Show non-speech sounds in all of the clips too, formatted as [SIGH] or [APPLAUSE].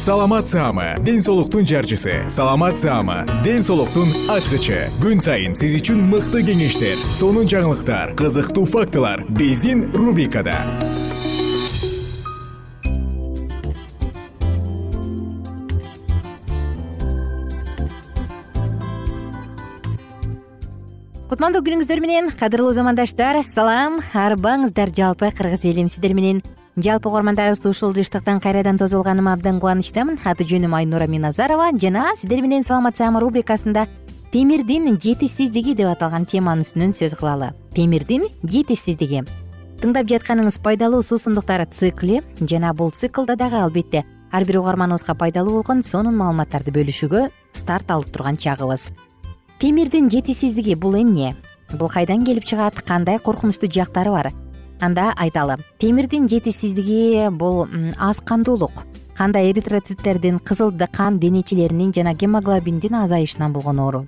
саламат саама ден соолуктун жарчысы. Саламат саама ден соолуктун ачкычы. Күн сайын сиз үчүн мыкты кеңештер сонун жаңылыктар кызыктуу фактылар биздин рубрикада. Кутмандуу күнүңүздөр менен кадырлуу замандаштар салам арбаңыздар жалпы кыргыз элим сиздер менен жалпы угармандарыбызды ушул жыштыктан кайрадан тосулганыма абдан кубанычтамын. Аты жөнүм айнура миназарова. Жана сиздер менен саламат саама рубрикасында темирдин жетишсиздиги деп аталган теманын үстүнөн сөз кылалы. Темирдин жетишсиздиги тыңдап жатканыңыз пайдалуу суусундуктар цикли жана бул циклда дагы албетте ар бир угарманыбызга пайдалуу болгон сонун маалыматтарды бөлүшүүгө старт алып турган чагыбыз. Темирдин жетишсиздиги бул эмне? Бул кайдан келип чыгат? Кандай коркунучтуу жактары бар анда айталы. Темирдин жетишсиздиги бул аз кандуулук. Канда эритроциттердин кызыл кан денечелеринин жана гемоглобиндин азайышынан болгон оору.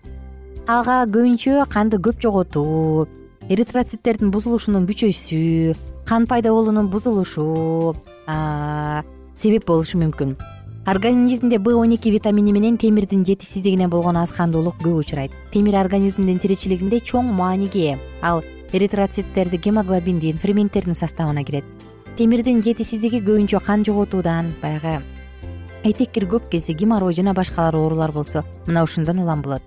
Ага көбүнчө канды көп жоготуу эритроциттердин бузулушунун күчөйүшү кан пайда болуунун бузулушу себеп болушу мүмкүн. Организмде б он эки витамини менен темирдин жетишсиздигине болгон аз кандуулук көп учурайт. Темир организмдин тиричилигинде чоң мааниге ээ ал эритроциттерди гемоглобиндин ферменттердин составына кирет. Темирдин жетишсиздиги көбүнчө кан жоготуудан баягы этеккир көп келсе геморрой жана башкалар оорулар болсо мына ушундан улам болот.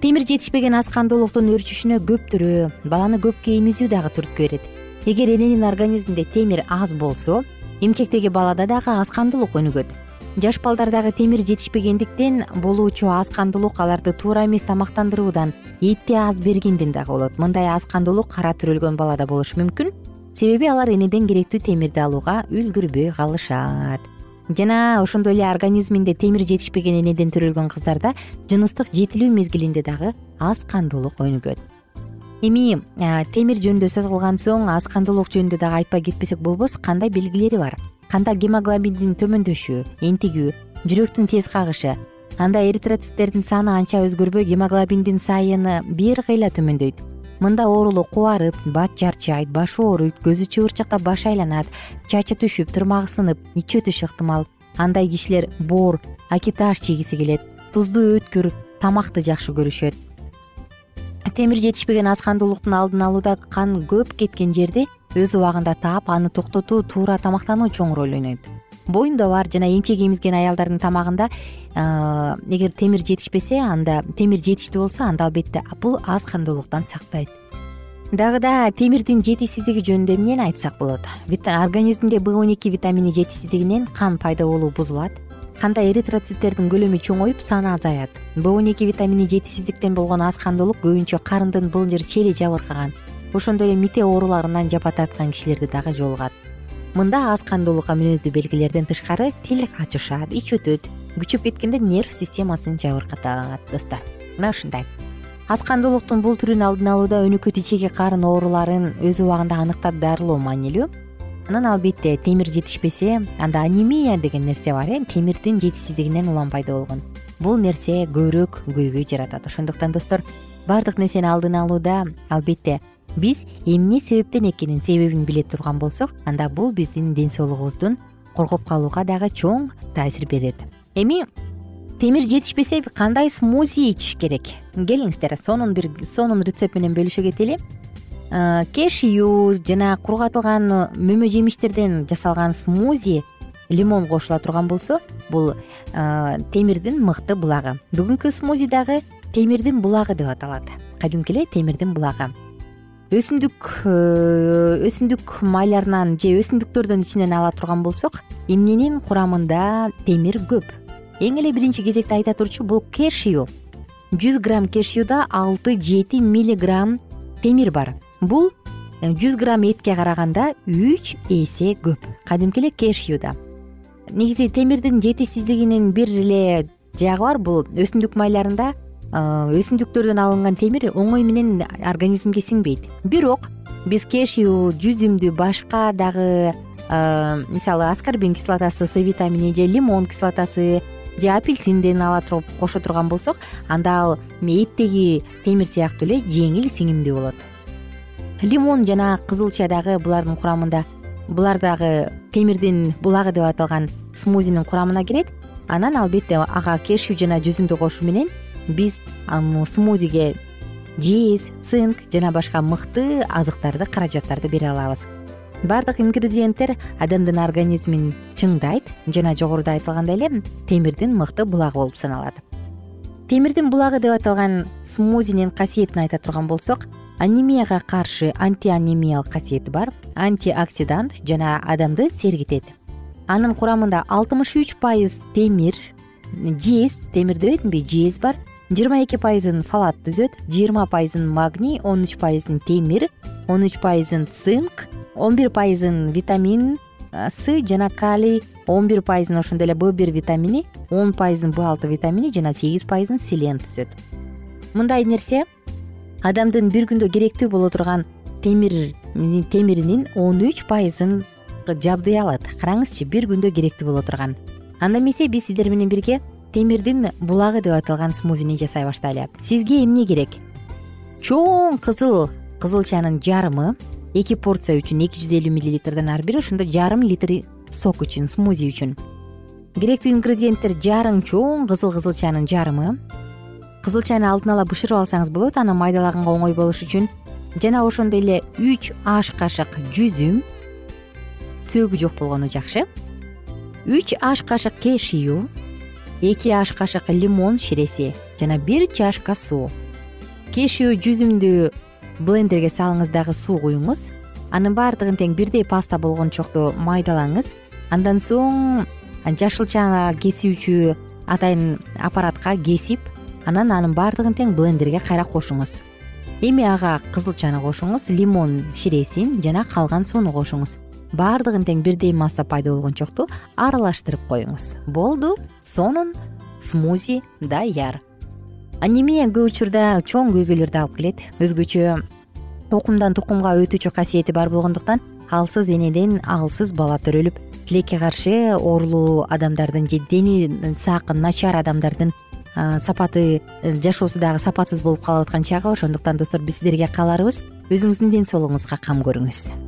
Темир жетишпеген аз кандуулуктун өрчүшүнө көптүрө баланы көпкө эмизүү дагы түрткү берет. Эгер эненин организминде темир аз болсо эмчектеги балада дагы аз кандуулук өнүгөт жаш балдардагы темир жетишпегендиктен болуучу аз кандуулук аларды туура эмес тамактандыруудан этти аз бергенден дагы болот. Мындай аз кандуулук кара төрөлгөн балада болушу мүмкүн. Себеби алар энеден керектүү темирди алууга үлгүрбөй калышат. Жана ошондой эле организминде темир жетишпеген энеден төрөлгөн кыздарда жыныстык жетилүү мезгилинде дагы аз кандуулук өнүгөт эми темир жөнүндө сөз кылган соң аз кандуулук жөнүндө дагы айтпай кетпесек болбос кандай белгилери бар канда гемоглобиндин төмөндөшү энтигүү жүрөктүн тез кагышы анда эритроциттердин саны анча өзгөрбөй гемоглобиндин сайыны бир кыйла төмөндөйт. Мында оорулук кубарып бат жарчайт баш ооруйт көзү чыбырчыктап башы айланат чачы түшүп тырмагы сынып ичи өтүшү ыктымал. Андай кишилер боор акиташ жегиси келет туздуу өткүр тамакты жакшы көрүшөт. Темир жетишпеген аз кандуулуктун алдын алууда кан көп кеткен жерди өз убагында таап аны токтотуу туура тамактануу чоң роль ойнойт. Боюнда бар жана эмчек эмизген аялдардын тамагында эгер темир жетишпесе анда темир жетиштүү болсо анда албетте бул аз кандуулуктан сактайт. Дагы да темирдин жетишсиздиги жөнүндө эмнени айтсак болот? Организмде б он эки витамини жетишсиздигинен кан пайда болуу бузулат. Канда эритроциттердин көлөмү чоңоюп саны азаят. Б он эки витамини жетишсиздиктен болгон аз кандуулук көбүнчө карындын былжыр чели жабыркаган ошондой эле мите ооруларынан жапа тарткан кишилерде дагы жолугат. Мында аз кандуулукка мүнөздүү белгилерден тышкары тил ачышат ич өтөт күчөп кеткенде нерв системасын жабыркатат достор мына ушундай. Аскандуулуктун бул түрүн алдын алууда өнөкөт ичеги карын ооруларын өз убагында аныктап дарылоо маанилүү. Анан албетте темир жетишпесе анда анемия деген нерсе бар э? Темирдин жетишсиздигинен улам пайда болгон. Бул нерсе көбүрөөк көйгөй жаратат. Ошондуктан достор баардык нерсени алдын алууда албетте биз эмне себептен экенин себебин биле турган болсок анда бул биздин ден соолугубуздун коргоп калууга дагы чоң таасир берет. Эми темир жетишпесе кандай смузи ичиш керек? Келиңиздер сонун бир сонун рецепт менен бөлүшө кетели кешью жана кургатылган мөмө жемиштерден жасалган смузи лимон кошула турган болсо бул темирдин мыкты булагы. Бүгүнкү смузи дагы темирдин булагы деп аталат. Кадимки эле темирдин булагы өсүмдүк э, өсүмдүк майларынан же өсүмдүктөрдүн ичинен ала турган болсок эмненин курамында темир көп. Эң эле биринчи кезекте айта турчу бул кешью жүз грамм кешьюда алты жети миллиграмм темир бар. Бул э, жүз грамм этке караганда үч эсе көп. Кадимки эле кешьюда негизи темирдин жетишсиздигинин бир эле жагы бар. Бул өсүмдүк майларында өсүмдүктөрдөн алынган темир оңой менен организмге сиңбейт. Бирок биз кешью жүзүмдү башка дагы э, мисалы аскорбин кислотасы с витамини же лимон кислотасы же апельсинден ала туруп кошо турган болсок анда ал эттеги темир сыяктуу эле жеңил сиңимдүү болот. Лимон жана кызылча дагы булардын курамында булар дагы темирдин булагы деп аталган смузинин курамына кирет. Анан албетте ага кешью жана жүзүмдү кошуу менен биз смузиге жез цинк жана башка мыкты азыктарды каражаттарды бере алабыз. Баардык ингредиенттер адамдын организмин чыңдайт жана жогоруда айтылгандай эле темирдин мыкты булагы болуп саналат. Темирдин булагы деп аталган смузинин касиетин айта турган болсок анемияга каршы антианемиялык касиети бар антиоксидант жана адамды сергитет. Анын курамында алтымыш үч пайыз темир жез темир дебедимби жез бар жыйырма эки пайызын фалат түзөт жыйырма пайызын магний он үч пайызын темир он үч пайызын цинк он бир пайызын витамин с жана калий он бир пайызын ошондой эле б бир витамини он пайызын б алты витамини жана сегиз пайызын селен түзөт. Мындай нерсе адамдын бир күндө керектүү боло турган темир темиринин он үч пайызын жабдый алат. Караңызчы бир күндө керектүү боло турган. Анда эмесе биз сиздер менен бирге темирдин булагы деп аталган смузини жасай баштайлы? Сизге эмне керек? Чоң кызыл кызылчанын жарымы эки порция үчүн эки жүз элүү миллилитрден ар бир ошондо жарым литр сок үчүн смузи үчүн. Керектүү ингредиенттер жарың чоң кызыл кызылчанын жарымы. Кызылчаны алдын ала бышырып алсаңыз болот аны майдалаганга оңой болуш үчүн. Жана ошондой эле үч аш кашык жүзүм сөөгү жок болгону жакшы. Үч аш кашык кешью эки аш кашык лимон ширеси жана бир чашка суу кешью жүзүмдү блендерге салыңыз дагы суу куюңуз. Анын баардыгын тең бирдей паста болгончокто майдалаңыз. Андан соң жашылча кесүүчү атайын аппаратка кесип анан анын баардыгын тең блендерге кайра кошуңуз. Эми ага кызылчаны кошуңуз лимон ширесин жана калган сууну кошуңуз баардыгын тең бирдей масса пайда болгончокту аралаштырып коюңуз. Болду сонун смузи даяр анемия көп учурда чоң көйгөйлөрдү алып келет. Өзгөчө тукумдан тукумга өтүүчү касиети бар болгондуктан алсыз энеден алсыз бала төрөлүп тилекке каршы оорулуу адамдардын же дени саакы начар адамдардын сапаты жашоосу дагы сапатсыз болуп калып аткан чагы ошондуктан достор биз сиздерге кааларыбыз өзүңүздүн ден соолугуңузга кам көрүңүз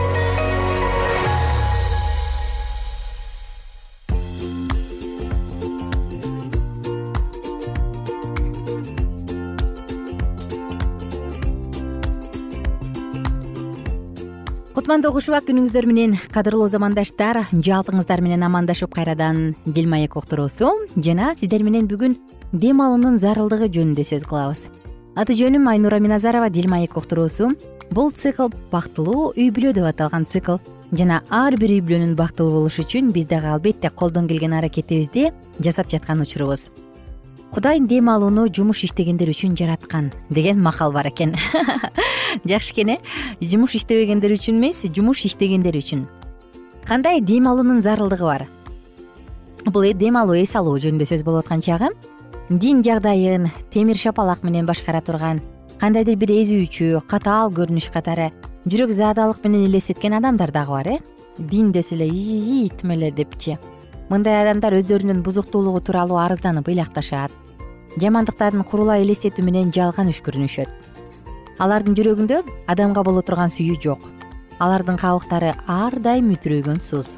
кутмандуу куш убак күнүңүздөр менен кадырлуу замандаштар жалпыңыздар менен амандашып кайрадан дил маек уктуруусу жана сиздер менен бүгүн дем алуунун зарылдыгы жөнүндө сөз кылабыз. Аты жөнүм айнура миназарова дил маек уктуруусу. Бул цикл бактылуу үй бүлө деп аталган цикл жана ар бир үй бүлөнүн бактылуу болушу үчүн биз дагы албетте колдон келген аракетибизди жасап жаткан учурубуз кудай дем алууну жумуш иштегендер үчүн жараткан деген макал бар экен. [LAUGHS] Жакшы экен э? Жумуш иштебегендер үчүн эмес жумуш иштегендер үчүн. Кандай дем алуунун зарылдыгы бар? Бул э, дем алуу эс алуу жөнүндө сөз болуп аткан чагы. Дин жагдайын темир шапалак менен башкара турган кандайдыр бир эзүүчү катаал көрүнүш катары жүрөк заадалык менен элестеткен адамдар дагы бар э? Дин десе эле ии тим эле депчи. Мындай адамдар өздөрүнүн бузуктуулугу тууралуу арызданып ыйлакташат жамандыктарын курулай элестетүү менен жалган үшкүрүнүшөт алардын жүрөгүндө адамга боло турган сүйүү жок. Алардын кабыктары ар дайым мүтүрөйгөн сус.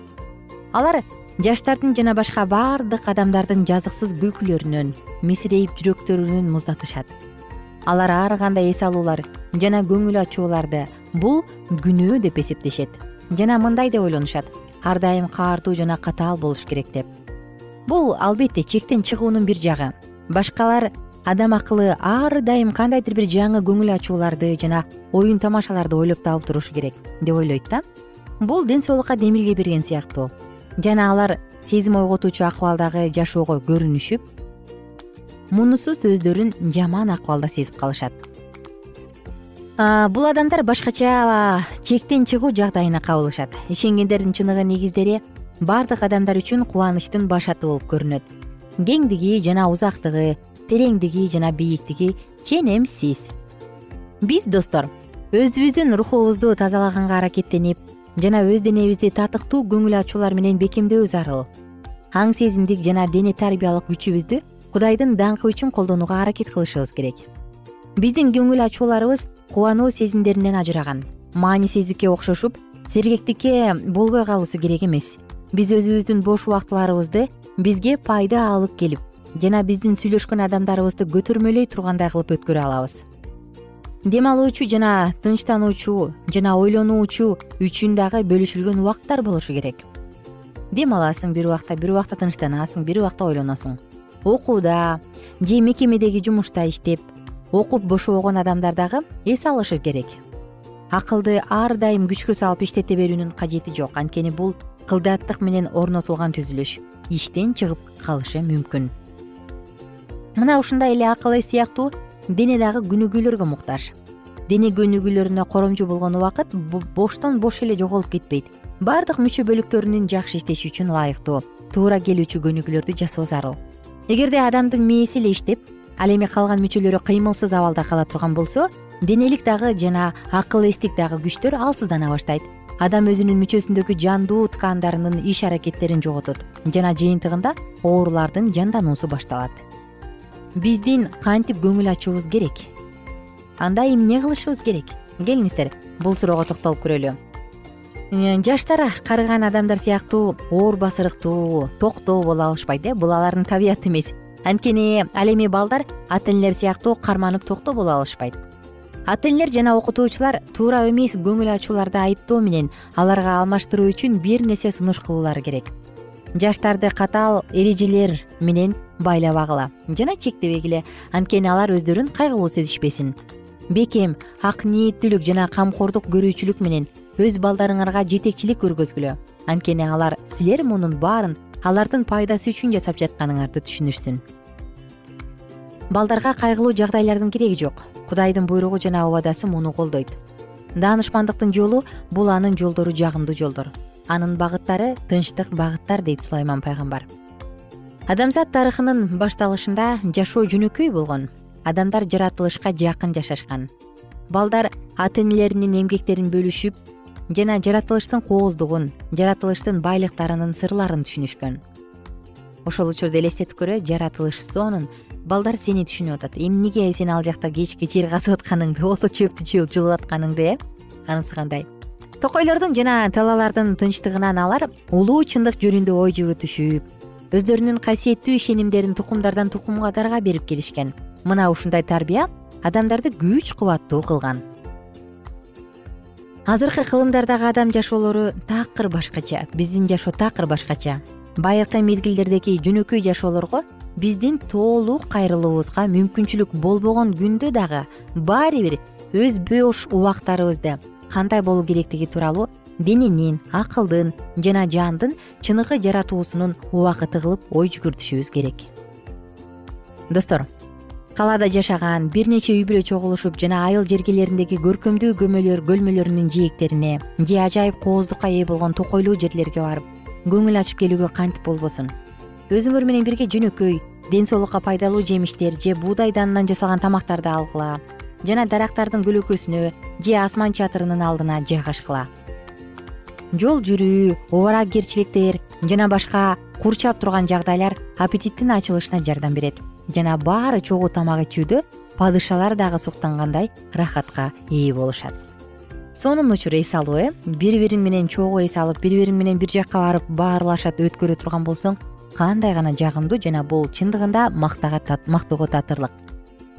Алар жаштардын жана башка баардык адамдардын жазыксыз күлкүлөрүнөн мисирейип жүрөктөрүн муздатышат. Алар ар кандай эс алуулар жана көңүл ачууларды бул күнөө деп эсептешет жана мындай деп ойлонушат. Ар дайым каартуу жана катаал болуш керек деп. Бул албетте чектен чыгуунун бир жагы башкалар адам акылы ар дайым кандайдыр бир жаңы көңүл ачууларды жана оюн тамашаларды ойлоп таап турушу керек деп ойлойт да. Бул ден соолукка демилге берген сыяктуу. Жана алар сезим ойготуучу акыбалдагы жашоого көрүнүшүп мунусуз өздөрүн жаман акыбалда сезип калышат. Бул адамдар башкача чектен чыгуу жагдайына кабылышат. Ишенгендердин чыныгы негиздери баардык адамдар үчүн кубанычтын башаты болуп көрүнөт кеңдиги жана узактыгы тереңдиги жана бийиктиги ченемсиз биз достор өзүбүздүн рухубузду тазалаганга аракеттенип жана өз денебизди татыктуу көңүл ачуулар менен бекемдөө зарыл аң сезимдик жана дене тарбиялык күчүбүздү кудайдын даңкы үчүн колдонууга аракет кылышыбыз керек. Биздин көңүл ачууларыбыз кубануу сезимдеринен ажыраган маанисиздикке окшошуп сергектикке болбой калуусу керек эмес биз өзүбүздүн бош убактыларыбызды бизге пайда алып келип жана биздин сүйлөшкөн адамдарыбызды көтөрмөлөй тургандай кылып өткөрө алабыз. Дем алуучу жана тынчтануучу жана ойлонуучу үчүн дагы бөлүшүлгөн убакыттар болушу керек. Дем аласың бир убакта бир убакта тынчтанасың бир убакта ойлоносуң. Окууда же мекемедеги жумушта иштеп окуп бошобогон адамдар дагы эс алышы керек. Акылды ар дайым күчкө салып иштете берүүнүн кажети жок. Анткени бул кылдаттык менен орнотулган түзүлүш иштен чыгып калышы мүмкүн. Мына ушундай эле акыл эс сыяктуу дене дагы көнүгүүлөргө муктаж. Дене көнүгүүлөрүнө коромчу болгон убакыт боштон бош эле жоголуп кетпейт. Баардык мүчө бөлүктөрүнүн жакшы иштеши үчүн ылайыктуу. Туура келүүчү көнүгүүлөрдү жасоо зарыл эгерде адамдын мээси эле иштеп ал эми калган мүчөлөрү кыймылсыз абалда кала турган болсо денелик дагы жана акыл эстик дагы күчтөр алсыздана баштайт адам өзүнүн мүчөсүндөгү жандуу ткандарынын иш аракеттерин жоготот. Жана жыйынтыгында оорулардын жандануусу башталат. Биздин кантип көңүл ачуубуз керек? Анда эмне кылышыбыз керек? Келиңиздер бул суроого токтолуп көрөлү. Э, жаштар карыган адамдар сыяктуу оор басырыктуу токтоо боло алышпайт э бул алардын табияты эмес. Анткени ал эми балдар ата энелер сыяктуу карманып токтоо боло алышпайт ата энелер жана окутуучулар туура эмес көңүл ачууларды айыптоо менен аларга алмаштыруу үчүн бир нерсе сунуш кылуулары керек. Жаштарды катаал эрежелер менен байлабагыла жана чектебегиле анткени алар өздөрүн кайгылуу сезишпесин. Бекем ак ниеттүүлүк жана камкордук көрүүчүлүк менен өз балдарыңарга жетекчилик көргөзгүлө. Анткени алар силер мунун баарын алардын пайдасы үчүн жасап жатканыңарды түшүнүшсүн балдарга кайгылуу жагдайлардын кереги жок кудайдын буйругу жана убадасы муну колдойт. Даанышмандыктын жолу бул анын жолдору жагымдуу жолдор. Анын багыттары тынчтык багыттар дейт сулайман пайгамбар. Адамзат тарыхынын башталышында жашоо жөнөкөй болгон адамдар жаратылышка жакын жашашкан. Балдар ата энелеринин эмгектерин бөлүшүп жана жаратылыштын кооздугун жаратылыштын байлыктарынын сырларын түшүнүшкөн. Ошол учурда элестетип көрө жаратылыш сонун балдар сени түшүнүп атат. Эмнеге сен ал жакта кечки жер казып атканыңды [LAUGHS] ото чөптү жылып атканыңды э? Анысы кандай? Токойлордун жана талаалардын тынчтыгынан алар улуу чындык жөнүндө ой жүгүртүшүп өздөрүнүн касиеттүү ишенимдерин тукумдардан тукумдарга берип келишкен. Мына ушундай тарбия адамдарды күч кубаттуу кылган. Азыркы кылымдардагы адам жашоолору такыр башкача биздин жашоо такыр башкача. Байыркы мезгилдердеги жөнөкөй жашоолорго биздин толук кайрылуубузга мүмкүнчүлүк болбогон күндө дагы баары бир өз бош убактарыбызды кандай болуу керектиги тууралуу дененин акылдын жана жандын чыныгы жаратуусунун убакыты кылып ой жүгүртүшүбүз керек. Достор калаада жашаган бир нече үй бүлө чогулушуп жана айыл жергелериндеги көркөмдүү көмөлөр көлмөлөрүнүн жээктерине же ажайып кооздукка ээ болгон токойлуу жерлерге барып көңүл ачып келүүгө кантип болбосун? Өзүңөр менен бирге жөнөкөй ден соолукка пайдалуу жемиштер же буудай данынан жасалган тамактарды алгыла жана дарактардын көлөкөсүнө же асман чатырынын алдына жайгашкыла. Жол жүрүү убаракерчиликтер жана башка курчап турган жагдайлар аппетиттин ачылышына жардам берет жана баары чогуу тамак ичүүдө падышалар дагы суктангандай рахатка ээ болушат. Сонун учур эс алуу э? Бири бириң менен чогуу эс алып бири бириң менен бир жакка барып баарлашат өткөрө турган болсоң кандай гана жагымдуу жана бул чындыгында мактоого татырлык.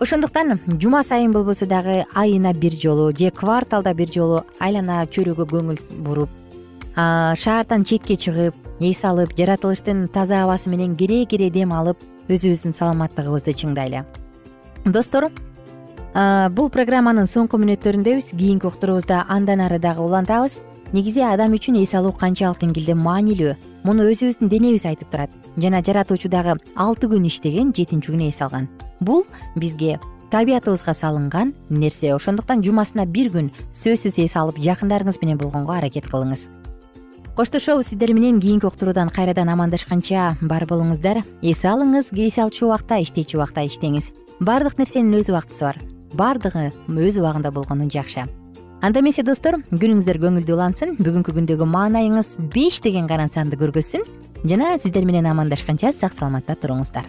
Ошондуктан жума сайын болбосо дагы айына бир жолу же кварталда бир жолу айлана чөйрөгө көңүл буруп шаардан четке чыгып эс алып жаратылыштын таза абасы менен кере кере дем алып өзүбүздүн саламаттыгыбызды чыңдайлы. Достор бул программанын соңку мүнөттөрүндөбүз кийинки уктуруубузда андан ары дагы улантабыз. Негизи адам үчүн эс алуу канчалык деңгээлде маанилүү. Муну өзүбүздүн денебиз айтып турат жана жаратуучу дагы алты күн иштеген жетинчи күнү эс алган. Бул бизге табиятыбызга салынган нерсе. Ошондуктан жумасына бир күн сөзсүз эс алып жакындарыңыз менен болгонго аракет кылыңыз. Коштошобуз сиздер менен кийинки уктуруудан кайрадан амандашканча бар болуңуздар. Эс алыңыз эс алчу убакта иштечү убакта иштеңиз. Баардык нерсенин өз убактысы бар. Баардыгы өз убагында болгону жакшы анда эмесе достор күнүңүздөр көңүлдүү улансын. Бүгүнкү күндөгү маанайыңыз беш деген гана санды көргөзсүн. Жана сиздер менен амандашканча сак саламатта туруңуздар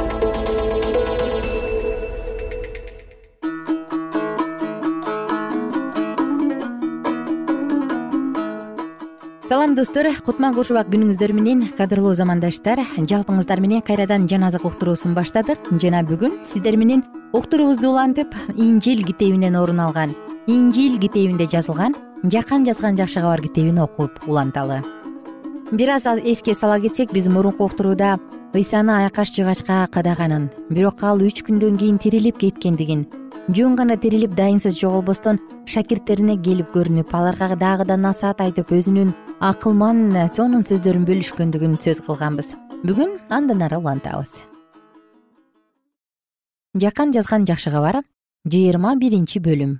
салам достор кутман кушубак күнүңүздөр менен кадырлуу замандаштар жалпыңыздар менен кайрадан жаназык уктуруусун баштадык. Жана бүгүн сиздер менен уктуруубузду улантып инжил китебинен орун алган инжил китебинде жазылган жакан жазган жакшы кабар китебин окуп уланталы. Бир аз эске сала кетсек биз мурунку уктурууда ыйсаны айкаш жыгачка кадаганын бирок ал үч күндөн кийин тирилип кеткендигин жөн гана тирилип дайынсыз жоголбостон шакирттерине келип көрүнүп аларга дагы да насаат айтып өзүнүн акылман сонун сөздөрүн бөлүшкөндүгүн сөз кылганбыз. Бүгүн андан ары улантабыз. Жакан жазган жакшы кабар жыйырма биринчи бөлүм.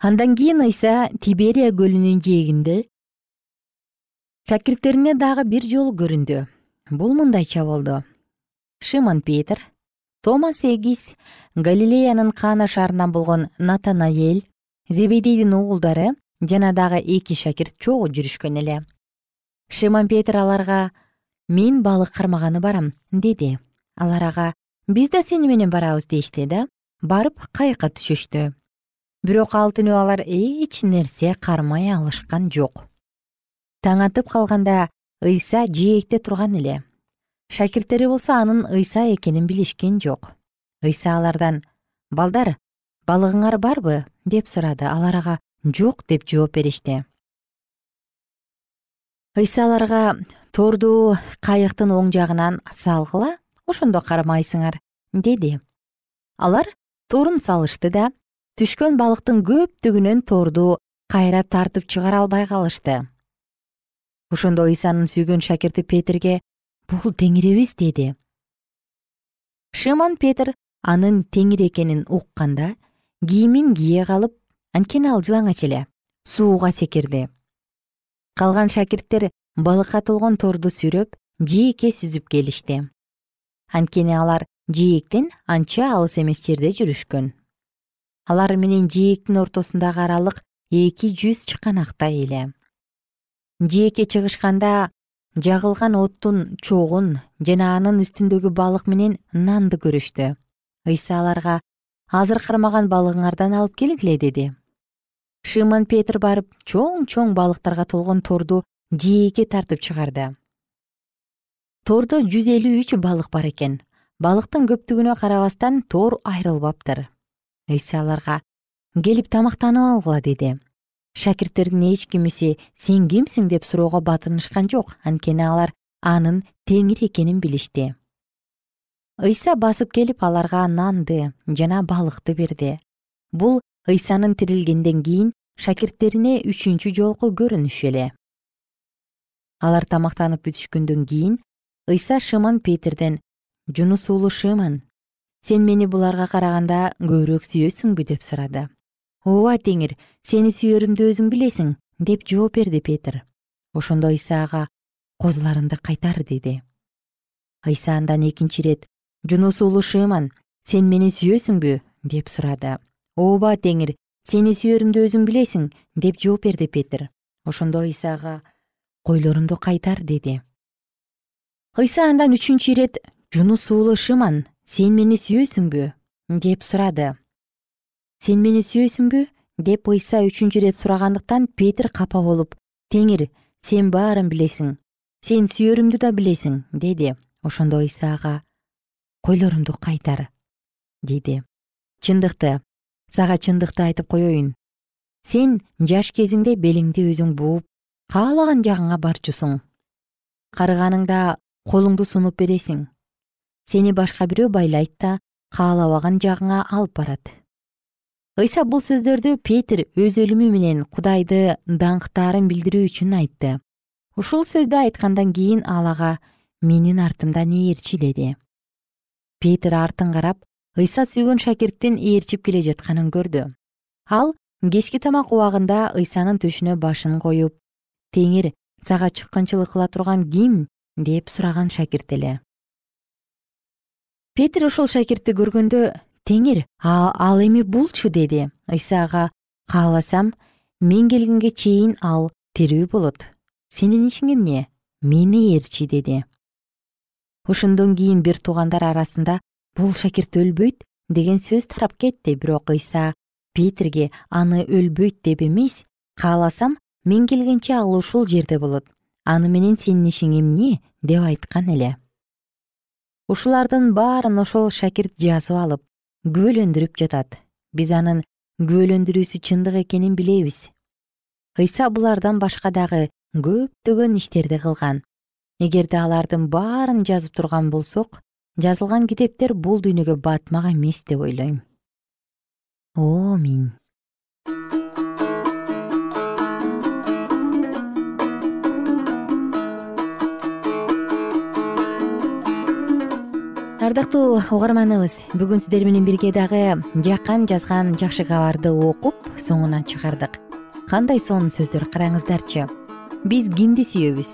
Андан кийин ыйса тиберия көлүнүн жээгинде шакирттерине дагы бир жолу көрүндү. Бул мындайча болду. Шимон петр томас эгис галилеянын кана шаарынан болгон натанаэль зебедейдин уулдары жана дагы эки шакирт чогуу жүрүшкөн эле. Шимон петр аларга мен балык кармаганы барам деди. Алар ага биз да сени менен барабыз дешти да барып кайыкка түшүштү. Бирок ал түнү алар эч нерсе кармай алышкан жок. Таң атып калганда ыйса жээкте турган эле шакирттери болсо анын ыйса экенин билишкен жок. Ыйса алардан балдар балыгыңар барбы? деп сурады алар ага жок деп жооп беришти. Ыйса аларга торду кайыктын оң жагынан салгыла ошондо кармайсыңар деди. Алар торун салышты да түшкөн балыктын көптүгүнөн торду кайра тартып чыгара албай калышты. Ошондо ыйсанын сүйгөн шакирти петирге бул теңирибиз деди. Шимон петр анын теңир экенин укканда кийимин кие калып анткени ал жылаңач эле сууга секирди. Калган шакирттер балыкка толгон торду сүйрөп жээкке сүзүп келишти. Анткени алар жээктен анча алыс эмес жерде жүрүшкөн. Алар менен жээктин ортосундагы аралык эки жүз чыканактай эле. Жээкке чыгышканда жагылган оттун чогун жана анын үстүндөгү балык менен нанды көрүштү. Ыйса аларга азыр кармаган балыгыңардан алып келгиле деди. Шимон петр барып чоң чоң балыктарга толгон торду жээкке тартып чыгарды. Тордо жүз элүү үч балык бар экен. Балыктын көптүгүнө карабастан тор айрылбаптыр. Ыйса аларга келип тамактанып алгыла деди шакирттердин эч кимиси сен кимсиң? деп суроого батынышкан жок. Анткени алар анын теңир экенин билишти. Ыйса басып келип аларга нанды жана балыкты берди. Бул ыйсанын тирилгенден кийин шакирттерине үчүнчү жолку көрүнүшү эле. Алар тамактанып бүтүшкөндөн кийин ыйса шымон петирден жунус уулу шымон сен мени буларга караганда көбүрөөк сүйөсүңбү? деп сурады ооба теңир сени сүйөрүмдү өзүң билесиң деп жооп берди петир ошондо ыйса ага козуларыңды кайтар деди. Ыйса андан экинчи ирет жунус уулу шымон сен мени сүйөсүңбү деп сурады. Ооба теңир сени сүйөрүмдү өзүң билесиң деп жооп берди петир ошондо ыйса ага койлорумду кайтар деди. Ыйса андан үчүнчү ирет жунус уулу шымон сен мени сүйөсүңбү деп сурады сен мени сүйөсүңбү деп ыйса үчүнчү ирет сурагандыктан петир капа болуп теңир сен баарын билесиң сен сүйөрүмдү да билесиң деди. Ошондо ыйса ага койлорумду кайтар деди. Чындыкты сага чындыкты айтып коеюн сен жаш кезиңде белиңди өзүң бууп каалаган жагыңа барчусуң. Карыганыңда колуңду сунуп бересиң. Сени башка бирөө байлайт да каалабаган жагыңа алып барат ыйса бул сөздөрдү петир өз өлүмү менен кудайды даңктаарын билдирүү үчүн айтты. Ушул сөздү айткандан кийин ал ага менин артымдан ээрчи деди петир артын карап ыйса сүйгөн шакирттин ээрчип келе жатканын көрдү. Ал кечки тамак убагында ыйсанын төшүнө башын коюп теңир сага чыккынчылык кыла турган ким? деп сураган шакирт эле. Петир ушул шакиртти көргөндө теңир ал эми булчу деди. Ыйса ага кааласам мен келгенге чейин ал тирүү болот. Сенин ишиң эмне? Мени ээрчи деди. Ошондон кийин бир туугандар арасында бул шакирт өлбөйт деген сөз тарап кетти. Бирок ыйса петирге аны өлбөйт деп эмес кааласам мен келгенче ал ушул жерде болот. Аны менен сенин ишиң эмне? деп айткан эле. Ушулардын баарын ошол шакирт жазып алып күбөлөндүрүп жатат. Биз анын күбөлөндүрүүсү чындык экенин билебиз. Ыйса булардан башка дагы көптөгөн иштерди кылган. Эгерде алардын баарын жазып турган болсок жазылган китептер бул дүйнөгө батмак эмес деп ойлойм. Омин ардактуу угарманыбыз бүгүн сиздер менен бирге дагы жакан жазган жакшы кабарды окуп соңуна чыгардык. Кандай сонун сөздөр караңыздарчы? Биз кимди сүйөбүз?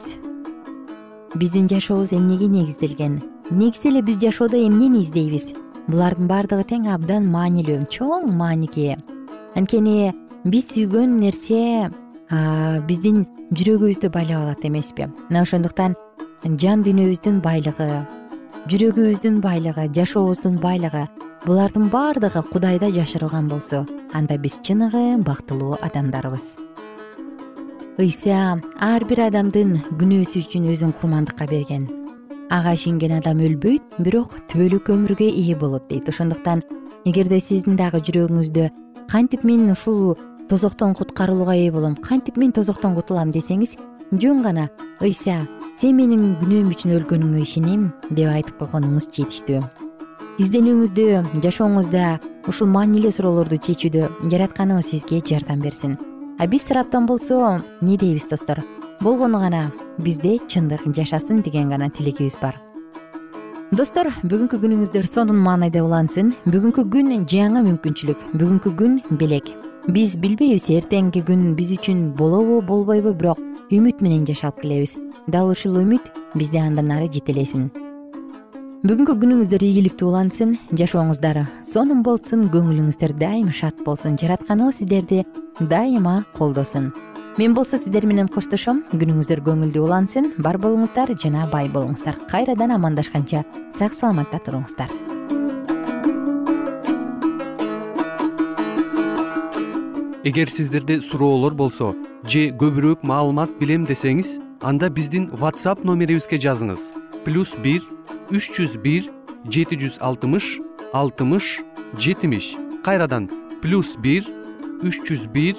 Биздин жашообуз эмнеге негизделген? Негизи эле биз жашоодо эмнени издейбиз булардын баардыгы тең абдан маанилүү чоң мааниге анткени биз сүйгөн нерсе биздин жүрөгүбүздү байлап алат эмеспи. Мына ошондуктан жан дүйнөбүздүн байлыгы жүрөгүбүздүн байлыгы жашообуздун байлыгы булардын баардыгы кудайда жашырылган болсо анда биз чыныгы бактылуу адамдарбыз ыйса ар бир адамдын күнөөсү үчүн өзүн курмандыкка берген. Ага ишенген адам өлбөйт бирок түбөлүк өмүргө ээ болот дейт. Ошондуктан эгерде сиздин дагы жүрөгүңүздө кантип мен ушул тозоктон куткарылууга ээ болом кантип мен тозоктон кутулам десеңиз жөн гана ыйса сен менин күнөөм үчүн өлгөнүңө ишенем деп айтып койгонуңуз жетиштүү. Изденүүңүздө жашооңузда ушул маанилүү суроолорду чечүүдө жаратканыбыз сизге жардам берсин. А биз тараптан болсо эмне дейбиз достор? Болгону гана бизде чындык жашасын деген гана тилегибиз бар достор бүгүнкү күнүңүздөр сонун маанайда улансын. Бүгүнкү күн жаңы мүмкүнчүлүк. Бүгүнкү күн белек. Биз билбейбиз эртеңки күн биз үчүн болобу болбойбу бирок үмүт менен жашап келебиз. Дал ушул үмүт бизди андан ары жетелесин. Бүгүнкү күнүңүздөр ийгиликтүү улансын жашооңуздар сонун болсун көңүлүңүздөр дайыма шат болсун жаратканыбыз сиздерди дайыма колдосун мен болсо сиздер менен коштошом. Күнүңүздөр көңүлдүү улансын. Бар болуңуздар жана бай болуңуздар. Кайрадан амандашканча сак саламатта туруңуздар. Эгер сиздерде суроолор болсо же көбүрөөк маалымат билем десеңиз анда биздин whatsapp номерибизге жазыңыз. Плюс бир үч жүз бир жети жүз алтымыш алтымыш жетимиш. Кайрадан плюс бир үч жүз бир